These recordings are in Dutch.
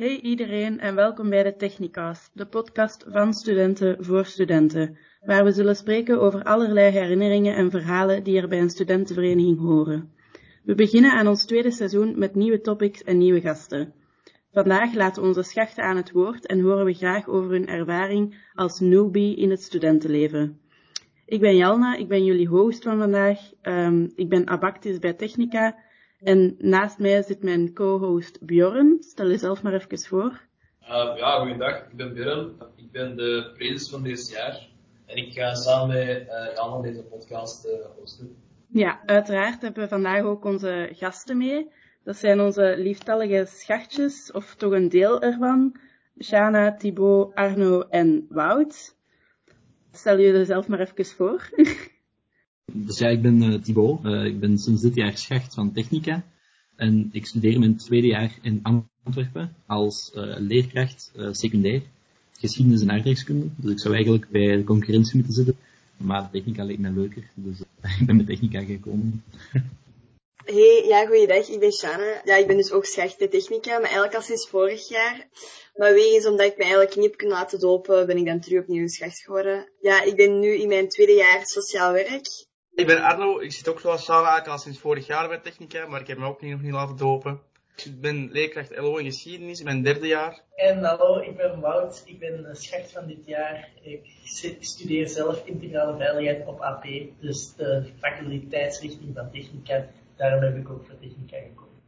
Hey iedereen en welkom bij de Technicast, de podcast van studenten voor studenten, waar we zullen spreken over allerlei herinneringen en verhalen die er bij een studentenvereniging horen. We beginnen aan ons tweede seizoen met nieuwe topics en nieuwe gasten. Vandaag laten onze schachten aan het woord en horen we graag over hun ervaring als newbie in het studentenleven. Ik ben Jalna, ik ben jullie host van vandaag. Um, ik ben abactis bij Technica en naast mij zit mijn co-host Bjorn. Stel jezelf maar even voor. Uh, ja, goeiedag. Ik ben Bjorn. Ik ben de prezes van dit jaar. En ik ga samen met uh, Jan deze podcast uh, hosten. Ja, uiteraard hebben we vandaag ook onze gasten mee. Dat zijn onze lieftallige schachtjes, of toch een deel ervan. Shana, Thibaut, Arno en Wout. Stel jullie zelf maar even voor. Dus ja, ik ben uh, ik ben sinds dit jaar schacht van Technica. En ik studeer mijn tweede jaar in Antwerpen als uh, leerkracht secundair. Geschiedenis en aardrijkskunde. Dus ik zou eigenlijk bij de concurrentie moeten zitten. Maar de technica leek mij leuker. Dus ik ben met technica gekomen. Hey, ja, goeiedag. Ik ben Shana. Ja, ik ben dus ook schacht bij Technica, maar eigenlijk al sinds vorig jaar. Maar wegens omdat ik me eigenlijk niet heb kunnen laten dopen, ben ik dan terug opnieuw schacht geworden. Ja, ik ben nu in mijn tweede jaar sociaal werk. Ik ben Arno. Ik zit ook zoals Shana eigenlijk al sinds vorig jaar bij Technica, maar ik heb me ook nog niet laten dopen. Ik ben leerkracht LO in geschiedenis in mijn derde jaar. En hallo, ik ben Wout. Ik ben schacht van dit jaar. Ik studeer zelf integrale veiligheid op AP, dus de faculteitsrichting van Technica daarom heb ik ook voor technica gekomen.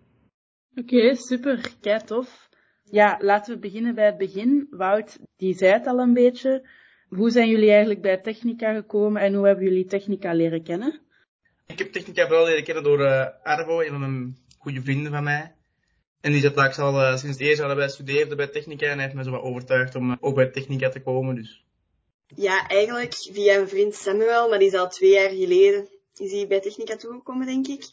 Oké, okay, super. Kei tof. Ja, laten we beginnen bij het begin. Wout, die zei het al een beetje. Hoe zijn jullie eigenlijk bij Technica gekomen en hoe hebben jullie Technica leren kennen? Ik heb Technica vooral leren kennen door uh, Arvo, een van mijn goede vrienden van mij. En die zat daar al uh, sinds het eerste jaar dat wij studeerden bij Technica en hij heeft me zo wat overtuigd om uh, ook bij Technica te komen. Dus. Ja, eigenlijk via een vriend Samuel, maar die is al twee jaar geleden is hij bij Technica toegekomen, denk ik.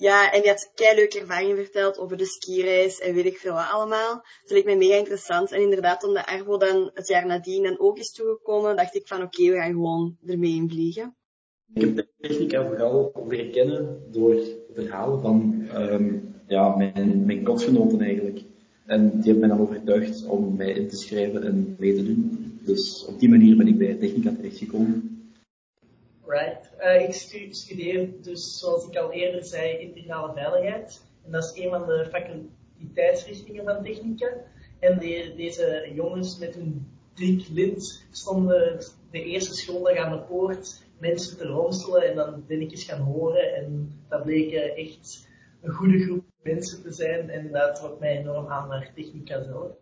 Ja, en die had kei leuke ervaringen verteld over de skireis en weet ik veel wat allemaal. Dat leek mij mega interessant. En inderdaad, omdat Arvo dan het jaar nadien dan ook is toegekomen, dacht ik van oké, we gaan gewoon ermee in vliegen. Ik heb de technica vooral leren kennen door verhalen van um, ja, mijn, mijn kostgenoten eigenlijk. En die hebben mij dan overtuigd om mij in te schrijven en mee te doen. Dus op die manier ben ik bij Technica terechtgekomen. Uh, ik studeer dus, zoals ik al eerder zei, integrale veiligheid. En dat is een van de faculteitsrichtingen van technica. En de, deze jongens met hun dik lint stonden de eerste schooldag aan de poort mensen te ronselen en dan eens gaan horen. En dat bleek echt een goede groep mensen te zijn. En dat trok mij enorm aan naar technica zelf.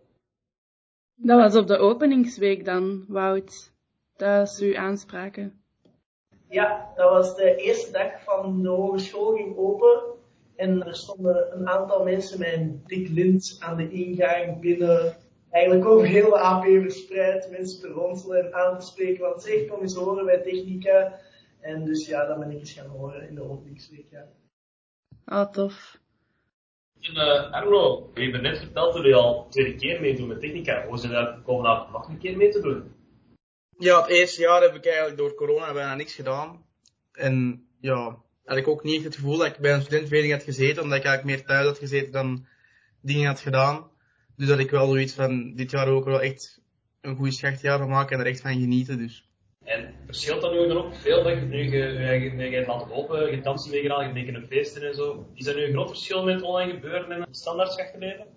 Dat was op de openingsweek dan, Wout. Dat is uw aanspraken. Ja, dat was de eerste dag van de hogeschool ging open. En er stonden een aantal mensen met een dik lint aan de ingang binnen. Eigenlijk over heel de AP verspreid. Mensen te ronselen en aan te spreken. Want zeg, kom eens horen bij Technica. En dus ja, dat ben ik eens gaan horen in de openingsweek. Ja. Ah, tof. En uh, Arno, je hebt net verteld dat je al tweede keer meedoet met Technica. Hoe het daar komen nog een keer mee te doen? Ja, het eerste jaar heb ik eigenlijk door corona bijna niks gedaan. En ja, had ik ook niet het gevoel dat ik bij een studentenvereniging had gezeten, omdat ik eigenlijk meer thuis had gezeten dan dingen had gedaan. Dus dat ik wel zoiets van dit jaar ook wel echt een goed schachtjaar van maken en er echt van genieten. Dus. En verschilt dat nu dan ook veel dat je nu je, laten lopen, je dansen meegedaan, je kunnen feesten en zo? Is er nu een groot verschil met online gebeuren en standaard schachteleven?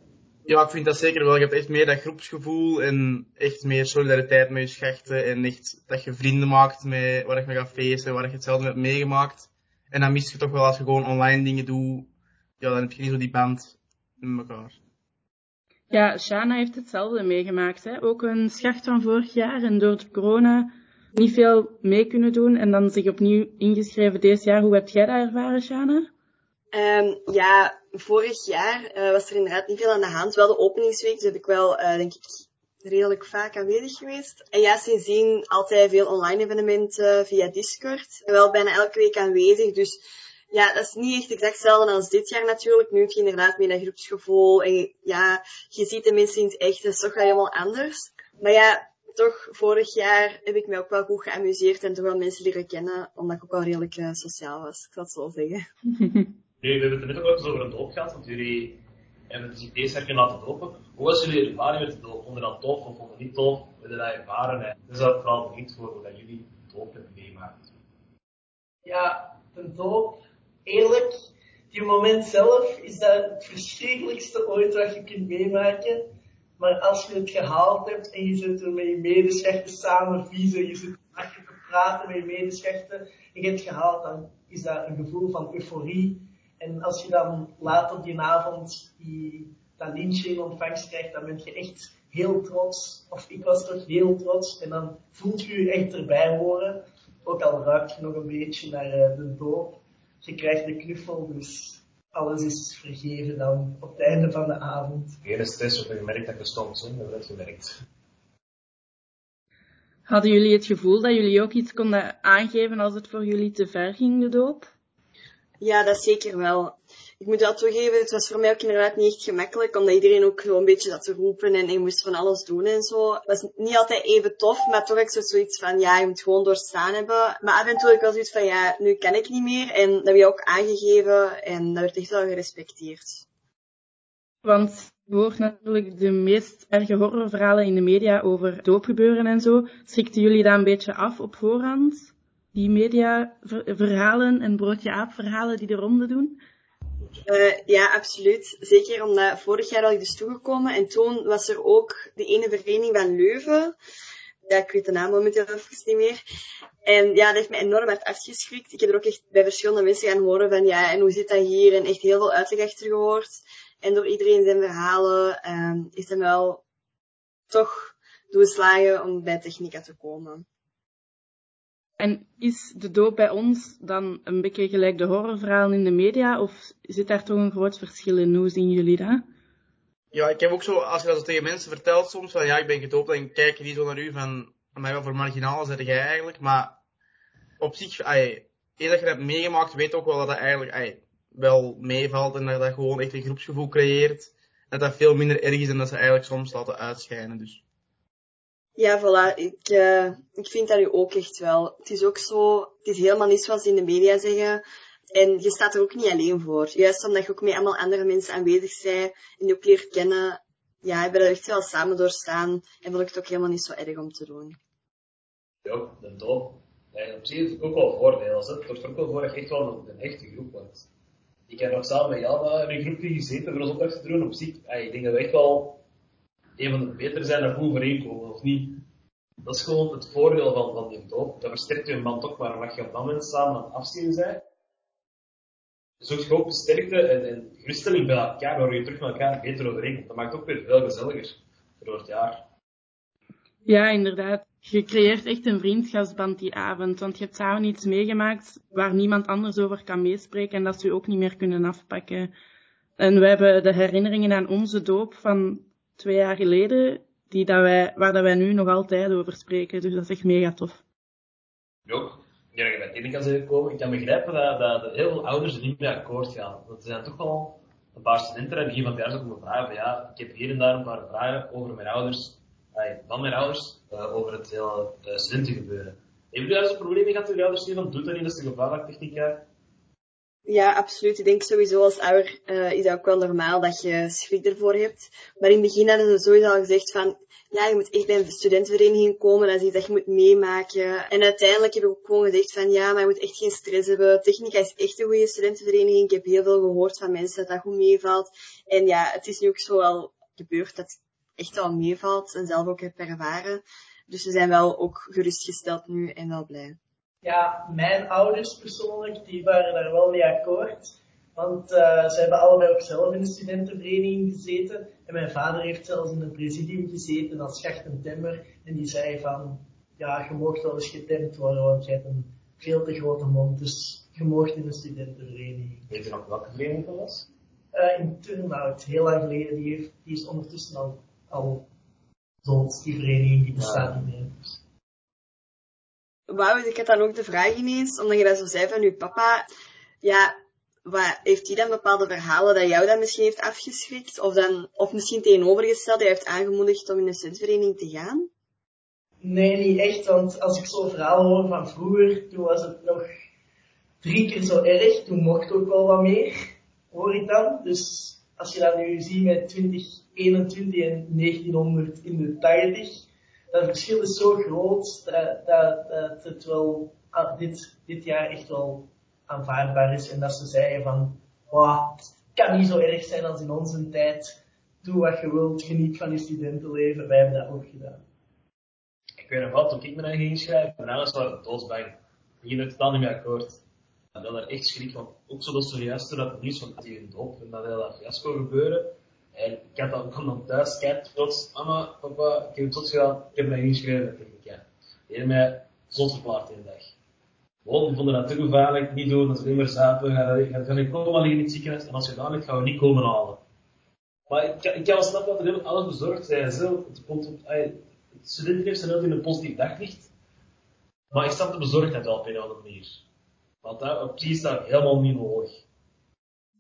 Ja, ik vind dat zeker wel. Je hebt echt meer dat groepsgevoel en echt meer solidariteit met je schachten en echt dat je vrienden maakt met waar je mee gaat feesten, waar je hetzelfde hebt meegemaakt. En dan mis je toch wel als je gewoon online dingen doet, ja, dan heb je niet zo die band met elkaar. Ja, Shana heeft hetzelfde meegemaakt. Hè? Ook een schacht van vorig jaar en door de corona niet veel mee kunnen doen en dan zich opnieuw ingeschreven deze jaar. Hoe heb jij dat ervaren, Shana? Um, ja, vorig jaar uh, was er inderdaad niet veel aan de hand. Wel de openingsweek, dus heb ik wel, uh, denk ik, redelijk vaak aanwezig geweest. En ja, sindsdien altijd veel online evenementen via Discord. En wel bijna elke week aanwezig, dus ja, dat is niet echt exact hetzelfde als dit jaar natuurlijk. Nu heb je inderdaad meer dat groepsgevoel en ja, je ziet de mensen in het echt, dat is toch wel helemaal anders. Maar ja, toch, vorig jaar heb ik mij ook wel goed geamuseerd en toch wel mensen leren kennen, omdat ik ook wel redelijk sociaal was, ik zal het zo zeggen. Nu, we hebben het net ook eens over een doop gehad, want jullie en we zich deze jaar kunnen laten dopen. Hoe was jullie ervaring met de doop? Vonden dat tof of vonden niet tof? Hoe dat ervaren? En dus dat vooral benieuwd voor dat jullie doop hebben meegemaakt. Ja, de doop, eerlijk, die moment zelf is dat het verschrikkelijkste ooit wat je kunt meemaken. Maar als je het gehaald hebt en je zit er met je medeschachten samen viezen, je zit te praten met je medeschachten en je hebt het gehaald, dan is dat een gevoel van euforie. En als je dan later die avond die, dat lintje in ontvangst krijgt, dan ben je echt heel trots. Of ik was toch heel trots. En dan voelt je je echt erbij horen. Ook al ruikt je nog een beetje naar uh, de doop. Je krijgt de knuffel, dus alles is vergeven dan op het einde van de avond. Geen stress of gemerkt dat je stond, zo, dat heb gemerkt. Hadden jullie het gevoel dat jullie ook iets konden aangeven als het voor jullie te ver ging, de doop? Ja, dat zeker wel. Ik moet wel toegeven, het was voor mij ook inderdaad niet echt gemakkelijk, omdat iedereen ook gewoon een beetje zat te roepen en je moest van alles doen en zo. Het was niet altijd even tof, maar toch ik zoiets van, ja, je moet gewoon doorstaan hebben. Maar af en toe ik wel zoiets van, ja, nu kan ik niet meer. En dat heb je ook aangegeven en dat werd echt wel gerespecteerd. Want je hoort natuurlijk de meest erge horrorverhalen in de media over doopgebeuren en zo. Schrikten jullie daar een beetje af op voorhand? Die mediaverhalen en broodje aap verhalen die de ronde doen? Uh, ja, absoluut. Zeker omdat vorig jaar al ik dus toegekomen en toen was er ook de ene vereniging van Leuven. Ja, ik weet de naam momenteel even niet meer. En ja, dat heeft me enorm hard afgeschrikt. Ik heb er ook echt bij verschillende mensen gaan horen van ja, en hoe zit dat hier? En echt heel veel uitleg achter gehoord. En door iedereen zijn verhalen uh, is hem wel toch doorslagen om bij Technica te komen. En is de doop bij ons dan een beetje gelijk de horrorverhalen in de media? Of zit daar toch een groot verschil in? Hoe zien jullie dat? Ja, ik heb ook zo, als je dat tegen mensen vertelt soms, van ja, ik ben gedoopt, dan kijken die zo naar u van, maar wat voor marginaal zet jij eigenlijk? Maar op zich, eer dat je dat hebt meegemaakt, weet ook wel dat dat eigenlijk wel meevalt en dat dat gewoon echt een groepsgevoel creëert. Dat dat veel minder erg is dan dat ze eigenlijk soms laten uitschijnen. Dus. Ja, voilà. Ik, uh, ik vind dat nu ook echt wel. Het is ook zo, het is helemaal niet zoals ze in de media zeggen. En je staat er ook niet alleen voor. Juist omdat je ook met allemaal andere mensen aanwezig bent en je ook leert kennen. Ja, hebben dat echt wel samen doorstaan. En vond ik het ook helemaal niet zo erg om te doen. Ja, de doop. Ja, op zich heeft het ook wel voordelen. Het zorgt ook wel voor dat echt wel een, echte groep wordt. Ik heb nog samen met Jan in een groepje gezeten voor ons opdracht te doen. Op zich, ik denk dat we echt wel een van de betere zijn dat goed overeenkomen, of niet? Dat is gewoon het voordeel van, van die doop. Dat versterkt je man toch maar mag je op dat samen aan het afzien zijn. Zoek je ook sterkte en, en geruststelling bij elkaar, waar je terug met elkaar beter overeenkomt. Dat maakt ook weer veel gezelliger door het jaar. Ja, inderdaad. Je creëert echt een vriendschapsband die avond, want je hebt samen iets meegemaakt waar niemand anders over kan meespreken en dat ze je ook niet meer kunnen afpakken. En we hebben de herinneringen aan onze doop van twee jaar geleden, die dat wij, waar dat wij nu nog altijd over spreken. Dus dat is echt mega tof. Ook, ja, je bij Technica zijn gekomen, ik kan begrijpen dat, dat heel veel ouders er niet mee akkoord gaan. Want er zijn toch wel een paar studenten die begin van het jaar komen vragen ja, ik heb hier en daar een paar vragen over mijn ouders, van mijn ouders, uh, over het hele uh, studentengebeuren. Hebben jullie daar zo'n probleem mee gehad met je ouders die van doet dat niet, dat is de gevaarlijke technica? Ja, absoluut. Ik denk sowieso als ouder uh, is dat ook wel normaal dat je schrik ervoor hebt. Maar in het begin hadden ze sowieso al gezegd van, ja, je moet echt bij een studentenvereniging komen, dat is iets dat je moet meemaken. En uiteindelijk heb ik ook gewoon gezegd van, ja, maar je moet echt geen stress hebben. Technica is echt een goede studentenvereniging. Ik heb heel veel gehoord van mensen dat dat goed meevalt. En ja, het is nu ook zo al gebeurd dat het echt wel meevalt en zelf ook heb ervaren. Dus ze zijn wel ook gerustgesteld nu en wel blij. Ja, mijn ouders persoonlijk, die waren daar wel mee akkoord. Want uh, ze hebben allebei ook zelf in de studentenvereniging gezeten. En mijn vader heeft zelfs in een presidium gezeten als schacht en temmer. En die zei van, ja, je mocht wel eens getemd worden, want je hebt een veel te grote mond. Dus je mocht in een studentenvereniging. Weet je nog welke vereniging dat was? Uh, in Turnhout, heel lang geleden. Die, heeft, die is ondertussen al, al dood, die vereniging. Die bestaat niet meer. Wauw, ik had dan ook de vraag ineens, omdat je dat zo zei van je papa, ja, wat, heeft hij dan bepaalde verhalen dat jou dan misschien heeft afgeschrikt? Of, dan, of misschien tegenovergesteld, hij heeft aangemoedigd om in een studentvereniging te gaan? Nee, niet echt, want als ik zo'n verhaal hoor van vroeger, toen was het nog drie keer zo erg, toen mocht ook wel wat meer, hoor ik dan. Dus als je dat nu ziet met 2021 en 1900 in de 80, dat verschil is zo groot dat, dat, dat het wel dit, dit jaar echt wel aanvaardbaar is. En dat ze zeggen van, wow, het kan niet zo erg zijn als in onze tijd. Doe wat je wilt, geniet van je studentenleven. Wij hebben dat ook gedaan. Ik weet nog wel, toen ik me dan ging inschrijven, mijn ouders waren doodsbang. Ik ging het niet meer akkoord. Ik had daar echt schrik van. Ook zo dat zojuist dat het nieuws van die doop en dat hele dat fiasco gebeuren. En ik had dan, thuis, kijk, trots, mama, papa, ik heb het tot gedaan, ik heb mij ingeschreven met technica. Die heeft mij zot verklaard in de dag. Gewoon, vonden dat te gevaarlijk, niet doen, dat is alleen maar zapen, ga, ga, niet komen liggen in het ziekenhuis, en als je daar ligt, gaan we niet komen halen. Maar ik, ik kan wel snappen dat er heel alles bezorgd zijn. Zo. Het, ay, het studentenleven staat altijd in een positief daglicht. Maar ik snap de bezorgdheid wel op een andere manier. Want dat op zich is dat helemaal niet nodig.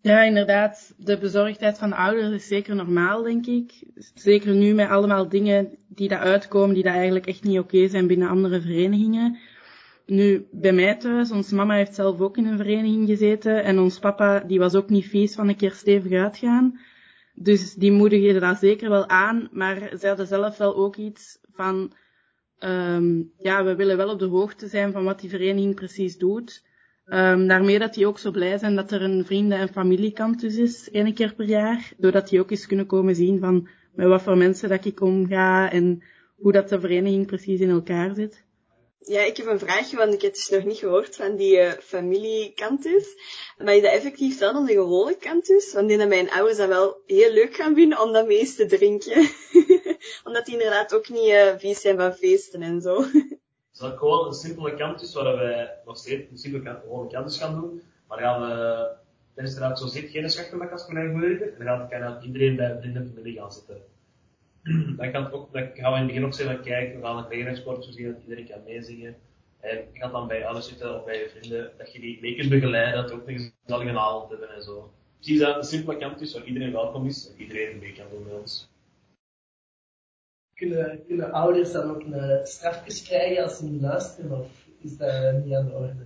Ja, inderdaad. De bezorgdheid van ouders is zeker normaal, denk ik. Zeker nu met allemaal dingen die daar uitkomen, die daar eigenlijk echt niet oké zijn binnen andere verenigingen. Nu, bij mij thuis, ons mama heeft zelf ook in een vereniging gezeten en ons papa, die was ook niet vies van een keer stevig uitgaan. Dus die moedigde dat zeker wel aan, maar ze hadden zelf wel ook iets van, um, ja, we willen wel op de hoogte zijn van wat die vereniging precies doet. Um, daarmee dat die ook zo blij zijn dat er een vrienden- en familiekantus is, één keer per jaar. Doordat die ook eens kunnen komen zien van met wat voor mensen dat ik omga en hoe dat de vereniging precies in elkaar zit. Ja, ik heb een vraagje, want ik heb dus nog niet gehoord van die uh, familiekantus. Maar is dat effectief dan een gewone kantus? Want ik denk dat mijn ouders dat wel heel leuk gaan vinden om dat mee eens te drinken. Omdat die inderdaad ook niet uh, vies zijn van feesten en zo. Is ook gewoon een simpele campus waar wij nog steeds een simpele gewone campus gaan doen. Maar gaan we, tijdens de raad zo zit, geen schachtermakkers voor eigen moeilijker. Dan gaat, kan iedereen bij vrienden en familie gaan zitten. dan, kan ook, dan gaan we in het begin ook zeggen, kijk, we gaan een regensport voorzien dat iedereen kan meezingen. En je gaat dan bij alles zitten of bij je vrienden, dat je die mee kunt dat je ook een gezellige avond hebben en zo. Precies dat een simpele campus waar iedereen welkom is en iedereen mee kan doen bij ons. Kunnen, kunnen ouders dan ook een strafjes krijgen als ze niet luisteren, of is dat niet aan de orde?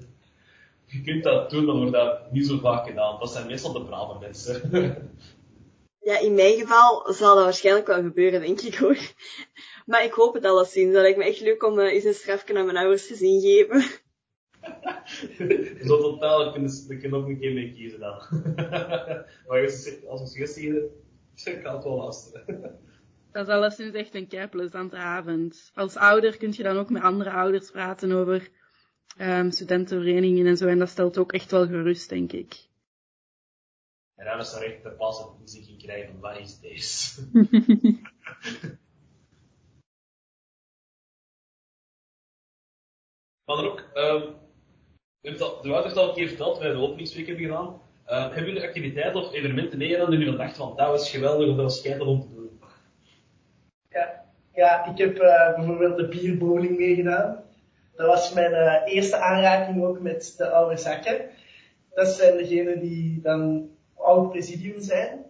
Je kunt dat doen, maar wordt dat niet zo vaak gedaan. Dat zijn meestal de brave mensen. Ja, in mijn geval zal dat waarschijnlijk wel gebeuren, denk ik hoor. Maar ik hoop het alleszins. Dat lijkt me echt leuk om uh, eens een strafje aan mijn ouders te zien geven. Zo totaal, kun je nog een keer mee kiezen dan. maar als we suggestie ik kan het wel luisteren. Dat is alleszins echt een kei plezante avond. Als ouder kun je dan ook met andere ouders praten over um, studentenverenigingen en zo. En dat stelt ook echt wel gerust, denk ik. En dan is er echt de pas op muziek krijgen van wat is deze? maar dan ook, um, de Wouter heeft al een keer verteld, wij de openingsweek hebben gedaan. Uh, hebben jullie activiteiten of evenementen meegedaan die jullie dachten van dat was geweldig of dat was schijnend om te doen? Ja, ja ik heb uh, bijvoorbeeld de bierbowling meegedaan. Dat was mijn uh, eerste aanraking ook met de oude zakken. Dat zijn degenen die dan oud presidium zijn.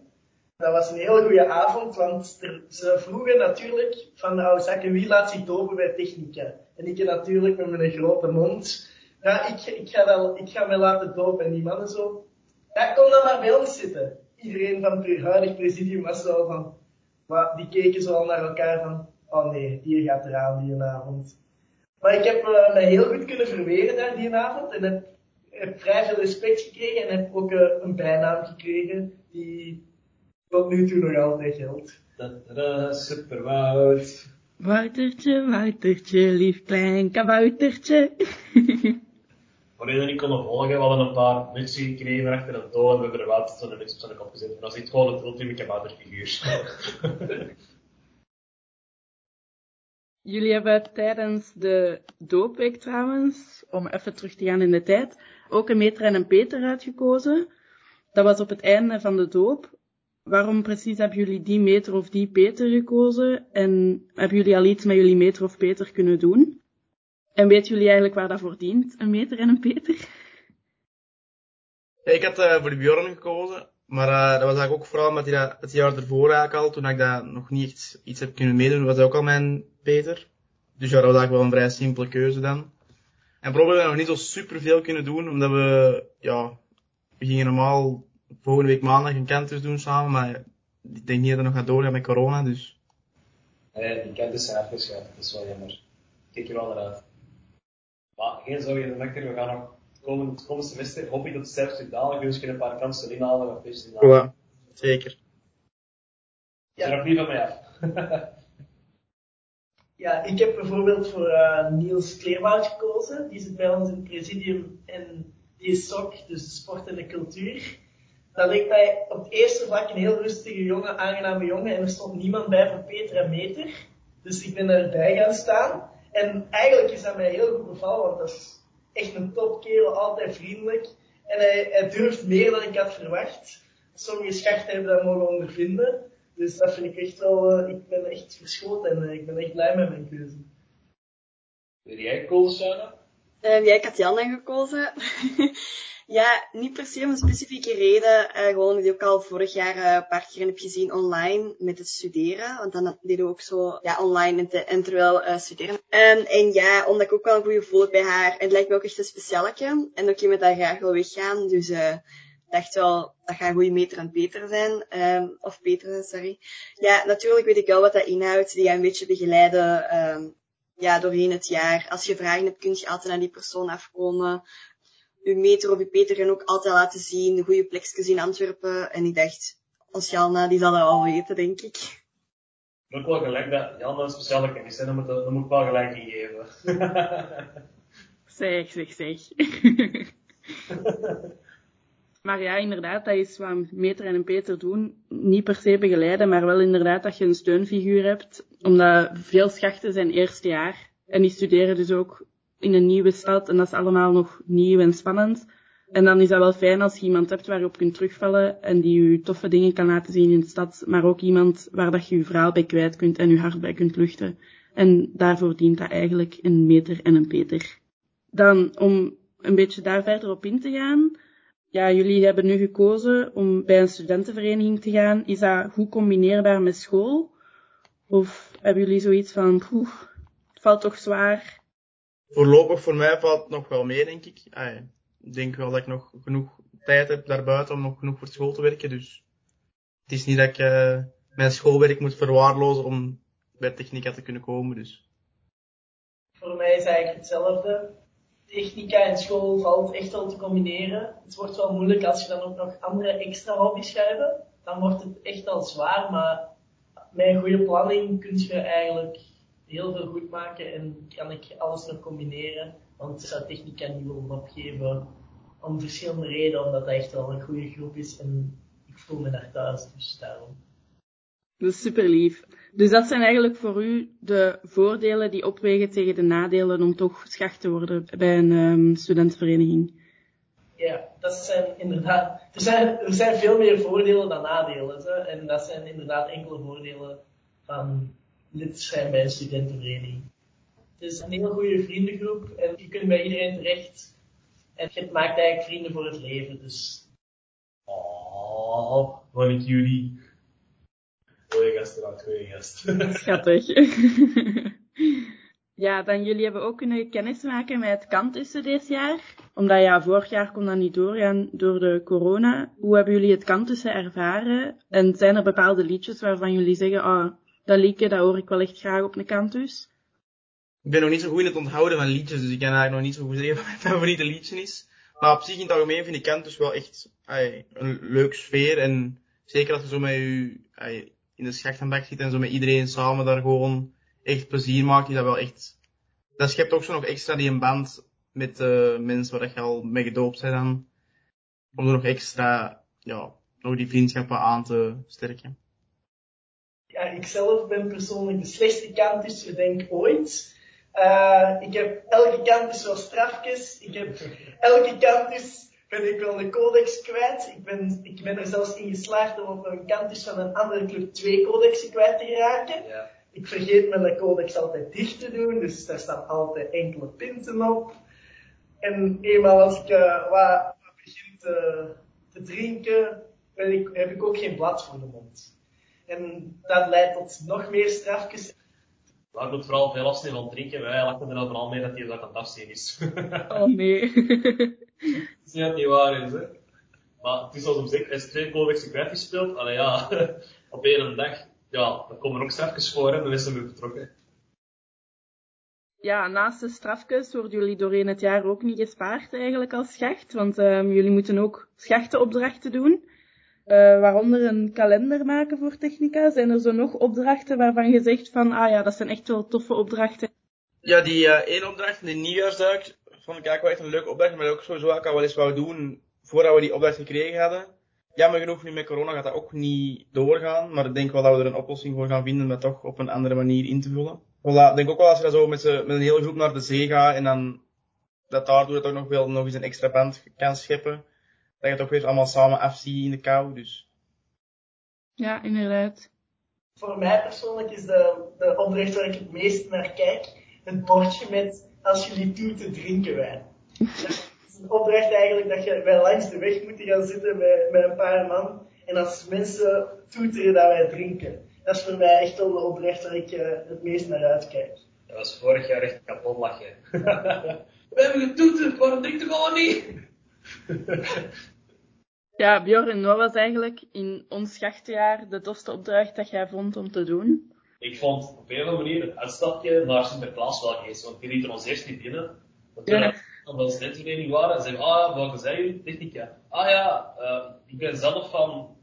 Dat was een hele goede avond, want ze vroegen natuurlijk van de oude zakken wie laat zich dopen bij technica. En ik natuurlijk met mijn grote mond. Ja, ik, ik, ga, wel, ik ga mij laten dopen. En die mannen zo. Ja, kom dan maar bij ons zitten. Iedereen van het huidig presidium was zo van. Maar die keken zo al naar elkaar van. Oh nee, hier gaat eraan die avond. Maar ik heb uh, mij heel goed kunnen verweren daar die avond. En heb heb vrij veel respect gekregen en heb ook uh, een bijnaam gekregen die tot nu toe nog altijd geldt. Super Wout. Woutertje, Woutertje, lief klein kaboutertje. Voor dat niet konden volgen, we hadden een paar mensen gekregen achter toon en we hebben er wel zo'n mensen op zijn gezet. Dat is echt gewoon het ultieme kabouterfiguur. Jullie hebben tijdens de doopweek trouwens, om even terug te gaan in de tijd, ook een meter en een peter uitgekozen. Dat was op het einde van de doop. Waarom precies hebben jullie die meter of die peter gekozen? En hebben jullie al iets met jullie meter of peter kunnen doen? En weten jullie eigenlijk waar dat voor dient, een meter en een peter? Ja, ik had uh, voor de Bjorn gekozen, maar uh, dat was eigenlijk ook vooral omdat hij dat het jaar ervoor eigenlijk al, toen ik dat nog niet echt iets heb kunnen meedoen, was dat ook al mijn peter. Dus ja, dat was eigenlijk wel een vrij simpele keuze dan. En proberen we nog niet zo super veel kunnen doen, omdat we, ja, we gingen normaal volgende week maandag een campus doen samen, maar ik denk niet dat het nog gaat doorgaan met corona, dus... Nee, die campus zijn afgeschaft, dat is wel jammer. Kijk er wel naar uit. Maar geen zorgen, de Mekker, we gaan nog komend, komend semester, hoop ik dat het cijfers dalen, dus je een paar kansen inhalen, wat inhalen. Ja, zeker. Ja. Er nog niet van mij af. Ja, ik heb bijvoorbeeld voor uh, Niels Kleerwoud gekozen. Die zit bij ons in het presidium en die is SOC, dus de sport en de cultuur. Dat leek mij op het eerste vlak een heel rustige jongen, aangename jongen. En er stond niemand bij voor Peter en Meter. Dus ik ben erbij gaan staan. En eigenlijk is dat mij heel goed bevallen, want dat is echt een topkerel, altijd vriendelijk. En hij, hij durft meer dan ik had verwacht. Sommige schachten hebben dat mogen ondervinden. Dus dat vind ik echt wel, uh, ik ben echt verschoten en uh, ik ben echt blij met mijn keuze. Wil jij gekozen, Shana? Uh, ja, ik had Jan gekozen. Ja, niet per se om een specifieke reden. Uh, gewoon die ik ook al vorig jaar uh, een paar keer heb gezien online met het studeren. Want dan deden we ook zo ja, online en, te, en terwijl uh, studeren. Um, en ja, omdat ik ook wel een goede gevoel bij haar. En het lijkt me ook echt een specialeke. En ook iemand dat graag wil weggaan. Dus dacht wel, dat gaat een goede meter aan Peter zijn. Um, of Peter, sorry. Ja, natuurlijk weet ik wel wat dat inhoudt. Die gaat een beetje begeleiden um, ja, doorheen het jaar. Als je vragen hebt, kun je altijd naar die persoon afkomen. Uw meter of Peter kan ook altijd laten zien. De goede plekjes in Antwerpen. En ik dacht, als Janna, die zal dat wel weten, denk ik. Ook wel gelijk dat Jan een speciale kennis is, dan moet, dan moet ik wel gelijk ingeven. zeg, zeg, zeg. Maar ja, inderdaad, dat is wat Meter en Peter doen. Niet per se begeleiden, maar wel inderdaad dat je een steunfiguur hebt. Omdat veel schachten zijn eerste jaar. En die studeren dus ook in een nieuwe stad. En dat is allemaal nog nieuw en spannend. En dan is dat wel fijn als je iemand hebt waar je kunt terugvallen. En die je toffe dingen kan laten zien in de stad. Maar ook iemand waar dat je je verhaal bij kwijt kunt en je hart bij kunt luchten. En daarvoor dient dat eigenlijk een Meter en een Peter. Dan, om een beetje daar verder op in te gaan ja, jullie hebben nu gekozen om bij een studentenvereniging te gaan. Is dat goed combineerbaar met school? Of hebben jullie zoiets van, poeh, het valt toch zwaar? Voorlopig voor mij valt het nog wel mee, denk ik. Ik denk wel dat ik nog genoeg tijd heb daarbuiten om nog genoeg voor school te werken. Dus het is niet dat ik uh, mijn schoolwerk moet verwaarlozen om bij technica te kunnen komen. Dus. Voor mij is eigenlijk hetzelfde technica en school valt echt wel te combineren. Het wordt wel moeilijk als je dan ook nog andere extra hobby's hebben. Dan wordt het echt al zwaar, maar met een goede planning kun je eigenlijk heel veel goed maken en kan ik alles nog combineren. Want ik zou technica niet willen opgeven om verschillende redenen, omdat dat echt wel een goede groep is en ik voel me daar thuis, dus daarom. Dat is super lief. Dus dat zijn eigenlijk voor u de voordelen die opwegen tegen de nadelen om toch schacht te worden bij een um, studentenvereniging. Ja, dat zijn inderdaad. Er zijn, er zijn veel meer voordelen dan nadelen. Hè? En dat zijn inderdaad enkele voordelen van lid zijn bij een studentenvereniging. Het is een heel goede vriendengroep en je kunt bij iedereen terecht. En het maakt eigenlijk vrienden voor het leven. Dus. Oh, wat ik jullie. Goeie gast, inderdaad, goeie gast. Schattig. ja, dan jullie hebben ook kunnen kennismaken met het kantussen dit jaar. Omdat ja, vorig jaar kon dat niet doorgaan door de corona. Hoe hebben jullie het kantussen ervaren? En zijn er bepaalde liedjes waarvan jullie zeggen, oh, dat liedje, dat hoor ik wel echt graag op een kantus? Ik ben nog niet zo goed in het onthouden van liedjes, dus ik kan eigenlijk nog niet zo goed zeggen wat mijn favoriete liedje is. Maar op zich in het algemeen vind ik kantus wel echt ay, een leuk sfeer. En zeker als je zo met je ay, in de schachtenbak zit en zo met iedereen samen daar gewoon echt plezier maakt, is dat wel echt... Dat schept ook zo nog extra die een band met de mensen waar je al mee gedoopt bent dan. Om er nog extra, ja, nog die vriendschappen aan te sterken. Ja, ik zelf ben persoonlijk de slechtste kantus, denk ooit. Uh, ik heb elke kantus wel strafjes. Ik heb elke kantus ben ik wel de codex kwijt. Ik ben, ik ben er zelfs in geslaagd om op een kantus van een andere club twee codexen kwijt te geraken. Ja. Ik vergeet mijn codex altijd dicht te doen, dus daar staan altijd enkele pinten op. En eenmaal als ik uh, wat, wat begin te, te drinken, ben ik, heb ik ook geen blad voor de mond. En dat leidt tot nog meer strafjes. Maar ik moet vooral veel afzien van drinken. Wij lachen er vooral mee dat hij dat aan het afzien is. oh nee. is niet dat niet waar is, hè. Maar het is zoals hem zegt, hij is twee Colwexen kwijtgespeeld. Allee ja, op één dag, ja, dan komen er ook strafjes voor en dan is hij weer vertrokken. Ja, naast de strafkes worden jullie doorheen het jaar ook niet gespaard eigenlijk als schacht, want um, jullie moeten ook schachtenopdrachten doen. Uh, waaronder een kalender maken voor Technica. Zijn er zo nog opdrachten waarvan je zegt van, ah ja, dat zijn echt wel toffe opdrachten? Ja, die uh, één opdracht, die nieuwjaarsdag, vond ik eigenlijk wel echt een leuke opdracht, maar ook sowieso ook al wel eens wou doen voordat we die opdracht gekregen hadden. Jammer genoeg, nu met corona gaat dat ook niet doorgaan, maar ik denk wel dat we er een oplossing voor gaan vinden om dat toch op een andere manier in te vullen. Ik denk ook wel als je dat zo met, met een hele groep naar de zee gaat en dan dat daardoor het ook nog wel nog eens een extra band kan scheppen, dat het ook weer allemaal samen afziet in de kou, dus. Ja, inderdaad. Voor mij persoonlijk is de, de opdracht waar ik het meest naar kijk, het bordje met als jullie toeten drinken wij. Het is een opdracht eigenlijk dat je wij langs de weg moeten gaan zitten met, met een paar man en als mensen toeteren dat wij drinken dat is voor mij echt wel de opdracht waar ik uh, het meest naar uitkijk. Dat was vorig jaar echt kapot lachen. We hebben getoeterd, waarom drinkt u gewoon niet? ja, Bjorn, wat was eigenlijk in ons schachtenjaar de tofste opdracht dat jij vond om te doen? Ik vond op een of andere manier het uitstapje naar Sinterklaas wel geest, want die lieten ons eerst niet binnen. Want toen ja. we als studentvereniging waren, zeiden we, ah, welke zijn jullie? Technica. Ah ja, uh, ik ben zelf van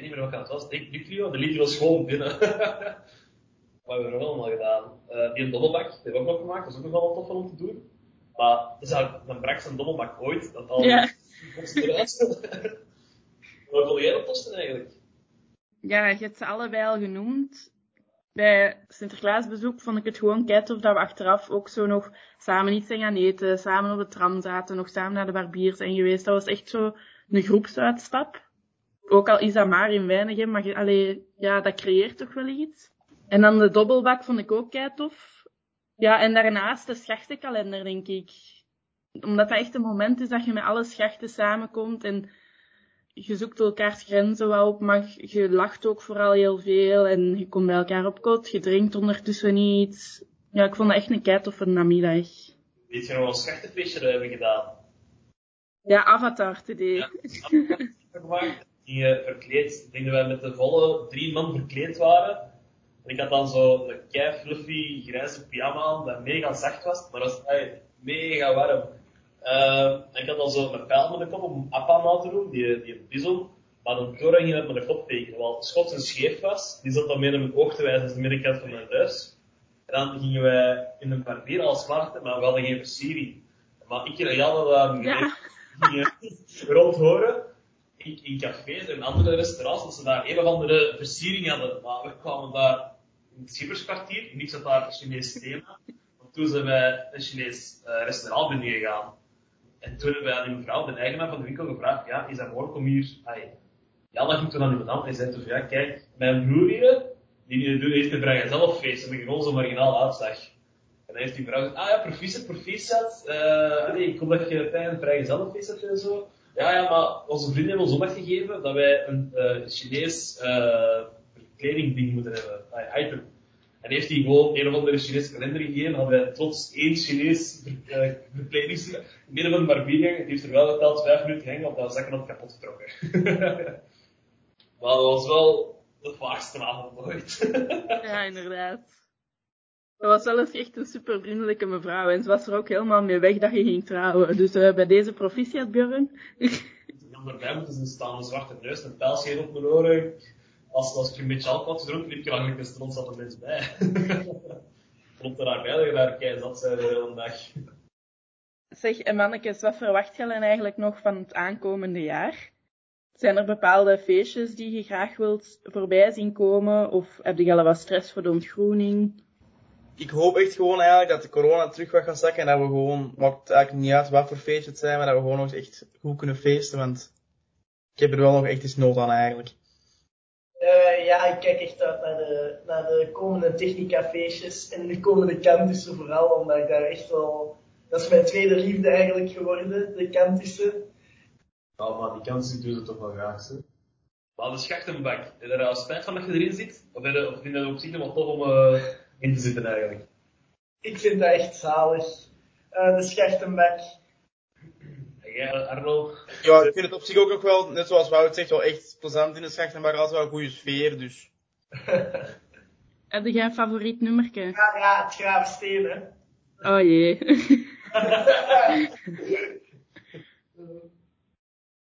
weet niet meer wat het was, denk Nucleo, de liet was gewoon binnen. Wat hebben we er allemaal gedaan? Uh, die een dobbelbak, die hebben we ook nog gemaakt, dat is ook nog wel tof om te doen. Maar dat is eigenlijk mijn brakste dobbelbak ooit, dat al ja. Wat wil jij posten eigenlijk? Ja, je hebt ze allebei al genoemd. Bij Sinterklaasbezoek vond ik het gewoon kei of dat we achteraf ook zo nog samen iets zijn gaan eten, samen op de tram zaten, nog samen naar de barbier zijn geweest. Dat was echt zo een groepsuitstap ook al is dat maar in weinig, maar allee, ja, dat creëert toch wel iets. En dan de dobbelbak vond ik ook kei tof. Ja, en daarnaast de schachtenkalender, denk ik. Omdat dat echt een moment is dat je met alle schachten samenkomt en je zoekt elkaars grenzen wel op, maar je lacht ook vooral heel veel en je komt bij elkaar op kot, je drinkt ondertussen iets. Ja, ik vond dat echt een kei toffe namiddag. Weet je nog een schachtenfeestje dat hebben gedaan? Ja, Avatar TD. Ja, die uh, verkleed, ik denk dat wij met de volle drie man verkleed waren. En ik had dan zo een kei fluffy grijze pyjama aan, dat mega zacht was, maar dat was mega warm. Uh, en ik had dan zo een pijl met de kop om Appa na te doen, die, die bison. Maar dan Cora ging met mijn kop tekenen, want schot en scheef was. Die zat dan mee naar mijn oog te wijzen als de middenkant van mijn neus. En dan gingen wij in een barbier als klaar, maar we hadden geen versiering. Maar ik en Jan dan ja. gingen rondhoren in, in cafés en andere restaurants, dat ze daar een of andere versiering hadden. Maar we kwamen daar in het schipperskwartier, niks had daar een Chinees thema. Want toen zijn wij een Chinees uh, restaurant binnen gegaan. En toen hebben wij aan die mevrouw, de eigenaar van de winkel, gevraagd, ja, is dat mogelijk om hier, ja, dat ging toen aan die madame en zei toen, ja, kijk, mijn broer hier, die heeft een vrijgezellenfeest en ik gewoon zo'n marginaal uitslag. En dan heeft die vrouw gezegd, ah ja, proficiat, proficiat, nee, ik hoop dat je een vrijgezellenfeest hebt en zo. Ja, ja, maar onze vrienden hebben ons zondag gegeven dat wij een uh, Chinees uh, kledingding moeten hebben. Uh, item. En heeft hij gewoon een of andere Chinese kalender gegeven, hadden wij trots één Chinees uh, midden van de barbier Die heeft er wel geteld vijf minuten gehangen, want dat was zakken had kapot getrokken. maar dat was wel de vaagste avond ooit. ja, inderdaad. Dat was zelfs echt een super vriendelijke mevrouw. En ze was er ook helemaal mee weg dat je ging trouwen. Dus uh, bij deze proficiat, Björn. erbij moeten staan, een zwarte neus, een pijlscheen op mijn oren. Als, als ik een beetje alcohol had gedronken, liep je eigenlijk een stront zat er mensen bij. Klopt er daarbij dat je daar kei zat zijn de hele dag. Zeg, en mannetjes, wat verwacht je dan eigenlijk nog van het aankomende jaar? Zijn er bepaalde feestjes die je graag wilt voorbij zien komen? Of heb je al wat stress voor de ontgroening? ik hoop echt gewoon eigenlijk dat de corona terug wat gaat zakken en dat we gewoon, maakt eigenlijk niet uit wat voor feestje het zijn, maar dat we gewoon nog echt goed kunnen feesten, want ik heb er wel nog echt eens nood aan eigenlijk. Ja, ik kijk echt uit naar de, naar de komende technica feestjes en de komende kantussen vooral, omdat ik daar echt wel, dat is mijn tweede liefde eigenlijk geworden, de kantussen. Ja, maar die kantussen doen ze toch wel graag, hè? Maar de schachtenbak, heb je al spijt van dat je erin zit? Of, vind je dat op zich wel tof om... Uh in te zitten eigenlijk. Ik vind dat echt zalig. Uh, de Schachtenbak. Arno? Ja, ik vind het op zich ook nog wel, net zoals Wout zegt, wel echt plezant in de schacht, maar altijd wel een goede sfeer, dus. Heb jij een favoriet nummerke? Ja, ja, het Gravensteen, hè. Oh jee.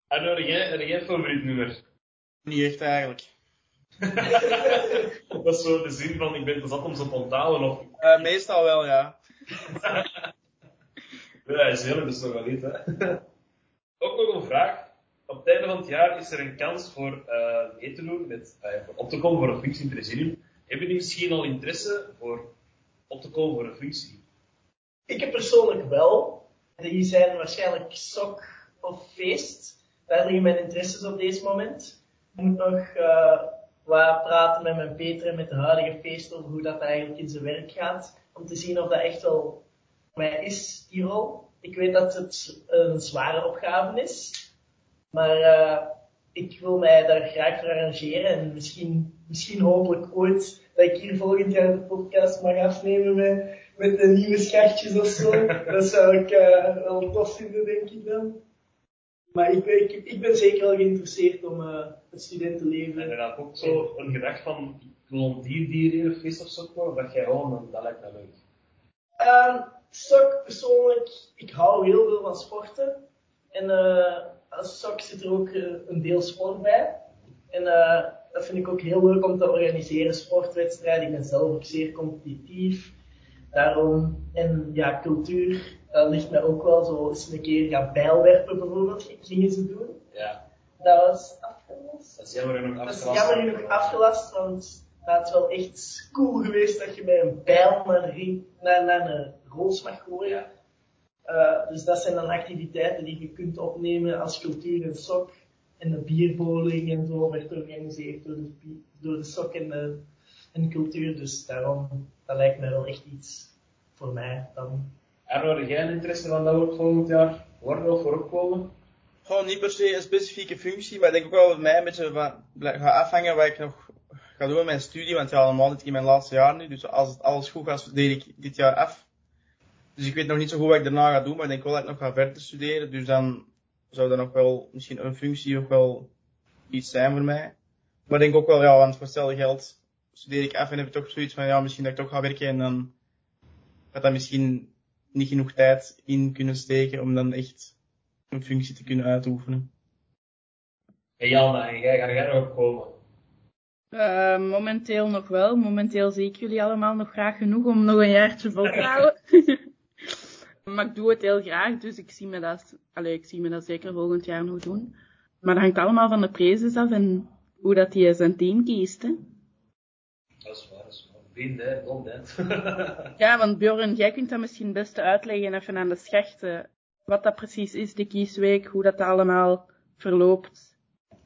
Arno, heb jij, een favoriet nummer? Niet echt eigenlijk. Dat is zo de zin van, ik ben te zat om ze te onthouden, of... Eh, meestal wel, ja. Ja, is heel, dus nog wel niet, hè. Ook nog een vraag. Op het einde van het jaar is er een kans voor eh mee te doen, met, voor op te komen voor een functie in Presidium. Hebben jullie misschien al interesse voor op te komen voor een functie? Ik heb persoonlijk wel. Die zijn waarschijnlijk sok of feest. Daar liggen mijn interesses op deze moment. Ik moet nog eh, wat praten met mijn Peter en met de huidige feest over hoe dat eigenlijk in zijn werk gaat. Om te zien of dat echt wel mij is, die rol. Ik weet dat het een zware opgave is. Maar eh, ik wil mij daar graag voor arrangeren. En misschien, misschien hopelijk ooit dat ik hier volgend jaar de podcast mag afnemen met, met de nieuwe schachtjes of zo. dat zou ik eh, wel tof vinden, denk ik dan. Maar ik ben, ik, ik ben zeker wel geïnteresseerd om eh, het studentenleven. En dan ook zo een gedachte van, een of feest of zo dat jij gewoon, dat lijkt me leuk. Sok persoonlijk, ik hou heel veel van sporten. En eh, als sok zit er ook eh, een deel sport bij. En eh, dat vind ik ook heel leuk om te organiseren, sportwedstrijden. Ik ben zelf ook zeer competitief. Daarom, en ja, cultuur, dat ligt mij ook wel zo eens een keer gaan bijlwerpen bijvoorbeeld, gingen ze doen. Ja, Dat was afgelast. dat is jammer genoeg Dat is afgelast. jammer genoeg afgelast, want dat is wel echt cool geweest dat je met een bijl naar, ring, naar, naar roos mag gooien. Eh, dus dat zijn dan activiteiten die je kunt opnemen als cultuur en sok. En de bierboling en zo werd georganiseerd door de, door de sok en de, en de cultuur. Dus daarom, dat lijkt mij wel echt iets voor mij dan. Arno, jij een interesse van dat we volgend jaar worden of voor opkomen? Gewoon niet per se een specifieke functie, maar ik denk ook wel bij mij een beetje van, blijk- gaat afhangen wat ik nog ga doen met mijn studie, want ja, normaal zit ik in mijn laatste jaar nu, dus als het alles goed gaat, studeer ik dit jaar af. Dus ik weet nog niet zo goed wat ik daarna ga doen, maar ik denk wel dat ik nog ga verder studeren, dus dan zou dat nog wel misschien een functie ook wel iets zijn voor mij. Maar ik denk ook wel, ja, want voor hetzelfde geld studeer ik af en heb ik toch zoiets van, ja, misschien dat ik toch ga werken en dan gaat dat misschien niet genoeg tijd in kunnen steken om dan echt een functie te kunnen uitoefenen. En Jan, en jij, ga jij nog opkomen? Eh, momenteel nog wel. Momenteel zie ik jullie allemaal nog graag genoeg om nog een jaartje vol te houden. maar ik doe het heel graag, dus ik zie me dat, allee, ik zie me dat zeker volgend jaar nog doen. Maar dat hangt allemaal van de prezes af en hoe dat hij zijn team kiest. Hè. Dat is waar, dat is waar. Hè, hè. Ja, want Bjorn, jij kunt dat misschien het beste uitleggen even aan de schachten. Wat dat precies is, de kiesweek, hoe dat allemaal verloopt.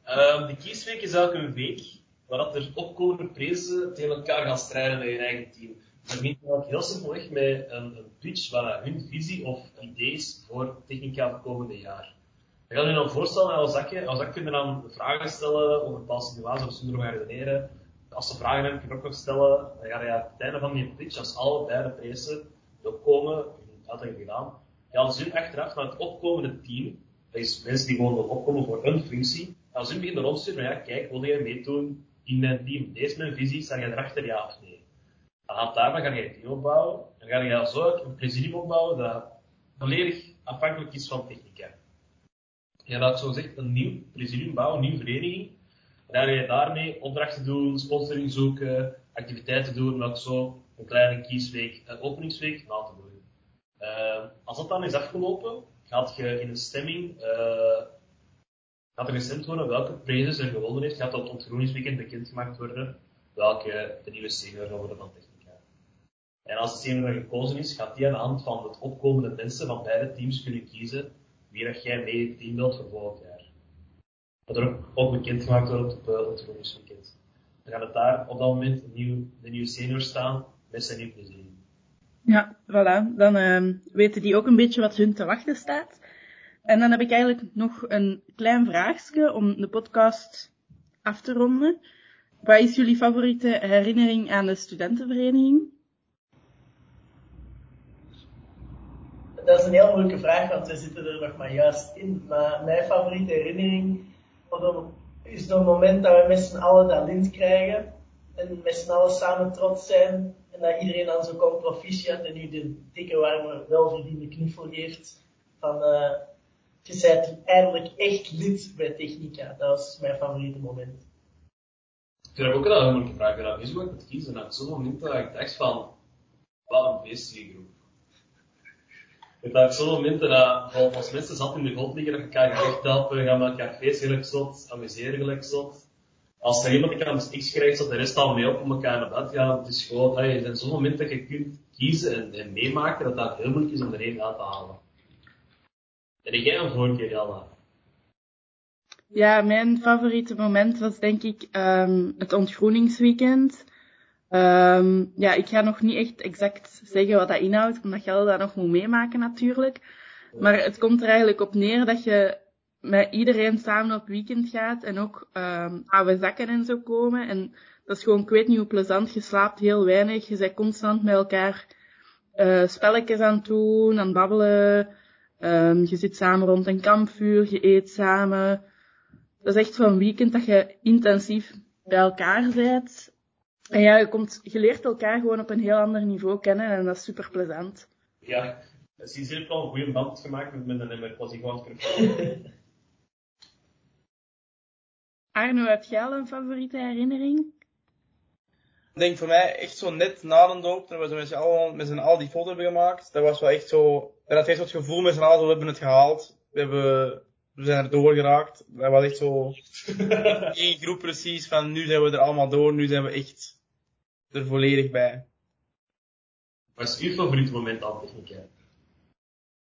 Ehm, de kiesweek is elke week, waar dat er opkomende prezen tegen elkaar gaan strijden met hun eigen team. Begint eigenlijk heel simpelweg met een, een pitch waar hun visie of idee is voor Technica voor het komende jaar. We gaan je dan voorstellen aan zakje. Als zak kunnen dan vragen stellen over bepaalde situaties of zonder gaan redeneren. Als ze vragen hebben, kun je ook nog stellen. Dan ga je aan het einde van die pitch, als alle beide prezen opkomen, dat heb je gedaan, gaan ze hun achteraf naar het opkomende team. Dat is mensen die gewoon opkomen voor een functie. Als hun beginnen rondsturen, van ja, kijk, wil jij meedoen in mijn team? Deze is mijn visie, sta jij erachter, ja of nee? Aan hand daarvan ga je een team opbouwen. Dan ga je zo een presidium opbouwen dat volledig afhankelijk is van technica. Je gaat zo gezegd een nieuw presidium bouwen, een nieuwe vereniging. En dan ga je daarmee opdrachten doen, sponsoring zoeken, activiteiten doen, met zo een kleine kiesweek, een openingsweek na te doen. Uh, als dat dan is afgelopen, gaat je in een stemming, uh, gaat er gestemd worden welke prijzen er gewonnen heeft. Gaat dat ontgroeningsweekend bekendgemaakt worden, welke de nieuwe senior worden van Technica. En als de senior gekozen is, gaat die aan de hand van het opkomende mensen van beide teams kunnen kiezen wie dat jij mee het team wilt voor volgend jaar. Dat er ook, ook bekendgemaakt wordt op het. Dan gaat het daar op dat moment nieuw, de nieuwe senior staan met zijn nieuw plezier. Ja, voilà. Dan uh, weten die ook een beetje wat hun te wachten staat. En dan heb ik eigenlijk nog een klein vraagje om de podcast af te ronden. Wat is jullie favoriete herinnering aan de studentenvereniging? Dat dat is een heel moeilijke vraag, want we zitten er nog maar juist in. Maar mijn favoriete herinnering is het moment dat we met z'n allen dat lint krijgen. En met z'n allen samen trots zijn. En dat iedereen dan zo komt proficiat en u de dikke, warme, welverdiende knuffel geeft. Van, uh, je bent eindelijk echt lid bij Technica. Dat was mijn favoriete moment. Ik vind ook een moeilijke vraag. Ik ben zo met kiezen. En op zo'n moment dat ik dacht van, wat een beestige groep. Ik dacht zo'n momenten dat, als mensen zat in de grond liggen, dat je elkaar gerecht helpen, gaan met elkaar feesten gelijk zot, amuseren gelijk zot. Als er iemand aan de X krijgt, zat de rest al mee op om elkaar naar bed te gaan. Het is gewoon, hey, er zijn zo'n momenten dat je kunt kiezen en, en meemaken, dat dat heel moeilijk is om er uit te halen. En jij een voorkeur, Janna? Ja, mijn favoriete moment was denk ik um, het ontgroeningsweekend. Um, ja, ik ga nog niet echt exact zeggen wat dat inhoudt, omdat je dat nog moet meemaken natuurlijk. Maar het komt er eigenlijk op neer dat je met iedereen samen op weekend gaat en ook um, oude zakken en zo komen. En dat is gewoon, ik weet niet hoe plezant, je slaapt heel weinig, je bent constant met elkaar uh, spelletjes aan het doen, aan babbelen. Um, je zit samen rond een kampvuur, je eet samen. Dat is echt zo'n weekend dat je intensief bij elkaar bent. En ja, je, komt, je leert elkaar gewoon op een heel ander niveau kennen en dat is super plezant. Ja, sinds heeft al een goede band gemaakt met mijn nummer, was ik gewoon Arno, heb jij al een favoriete herinnering? Ik denk voor mij echt zo net na de doop, toen we met z'n allen, met z'n al die foto hebben gemaakt, dat was wel echt zo, dat had echt zo het gevoel met z'n allen, we hebben het gehaald, we hebben, we zijn er doorgeraakt. Dat was echt zo, één groep precies van nu zijn we er allemaal door, nu zijn we echt er volledig bij. Wat is uw favoriete moment aan techniek?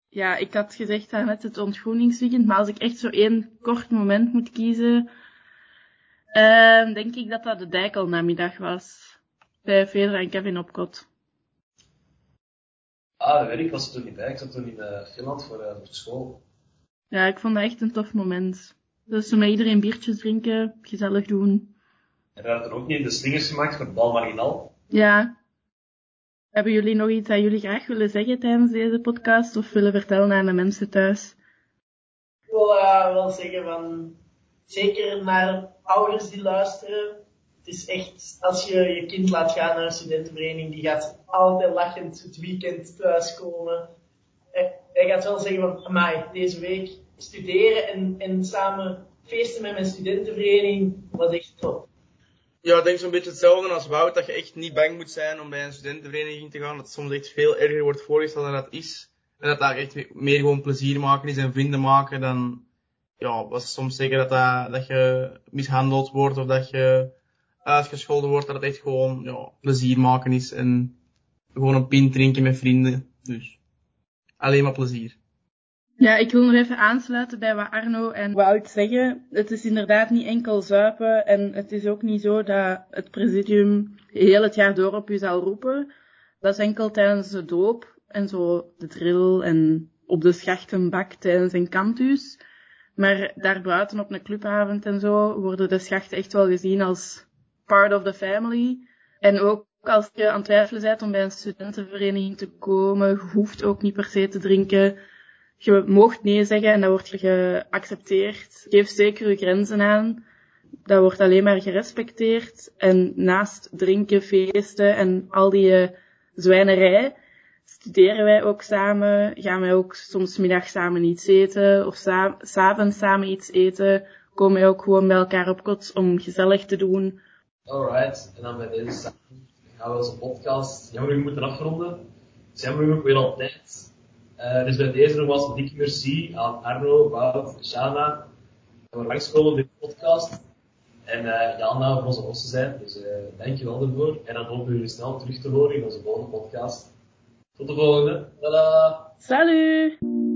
Ja, ik had gezegd net het ontgroeningsweekend, maar als ik echt zo één kort moment moet kiezen, uh, denk ik dat dat de dijkelnamiddag was. Bij Fedra en Kevin op kot. Ah, dat weet ik. was er toen niet bij. Ik zat toen in uh, Finland voor, uh, voor school. Ja, ik vond dat echt een tof moment. Dus met iedereen biertjes drinken, gezellig doen. En daar er ook niet de slingers gemaakt voor bal marginaal. Ja. Hebben jullie nog iets dat jullie graag willen zeggen tijdens deze podcast of willen vertellen aan de mensen thuis? Ik wil uh, wel zeggen van, zeker naar ouders die luisteren. Het is echt, als je je kind laat gaan naar een studentenvereniging, die gaat altijd lachend het weekend thuiskomen. Hij gaat wel zeggen van, amai, deze week studeren en, en samen feesten met mijn studentenvereniging was echt top. Ja, ik denk zo'n beetje hetzelfde als Wout, dat je echt niet bang moet zijn om bij een studentenvereniging te gaan. Dat soms echt veel erger wordt voorgesteld dan dat is. En dat daar echt meer gewoon plezier maken is en vrienden maken dan, ja, was soms zeker dat, dat, dat je mishandeld wordt of dat je uitgescholden wordt. Dat het echt gewoon, ja, plezier maken is en gewoon een pint drinken met vrienden. Dus, alleen maar plezier. Ja, ik wil nog even aansluiten bij wat Arno en Wout zeggen. Het is inderdaad niet enkel zuipen en het is ook niet zo dat het presidium heel het jaar door op u zal roepen. Dat is enkel tijdens de doop en zo de drill en op de schachtenbak tijdens een campus. Maar daarbuiten op een clubavond en zo worden de schachten echt wel gezien als part of the family. En ook als je aan het twijfelen bent om bij een studentenvereniging te komen, hoeft ook niet per se te drinken je mocht nee zeggen en dat wordt geaccepteerd. Geef zeker je grenzen aan. Dat wordt alleen maar gerespecteerd. En naast drinken, feesten en al die uh, zwijnerij, studeren wij ook samen. Gaan wij ook soms middag samen iets eten of s'avonds samen iets eten. Komen wij ook gewoon bij elkaar op kots om gezellig te doen. Alright, en dan bij deze gaan we onze podcast jammer we moeten afronden. Jammer genoeg weer al tijd. Uh, dus bij deze nogmaals een merci aan Arno, Wout, Shana voor langskomen op deze podcast. En uh, Jana voor onze hosten zijn. Dus uh, dankjewel ervoor. En dan hopen we jullie snel terug te horen in onze volgende podcast. Tot de volgende. Tada! Salut!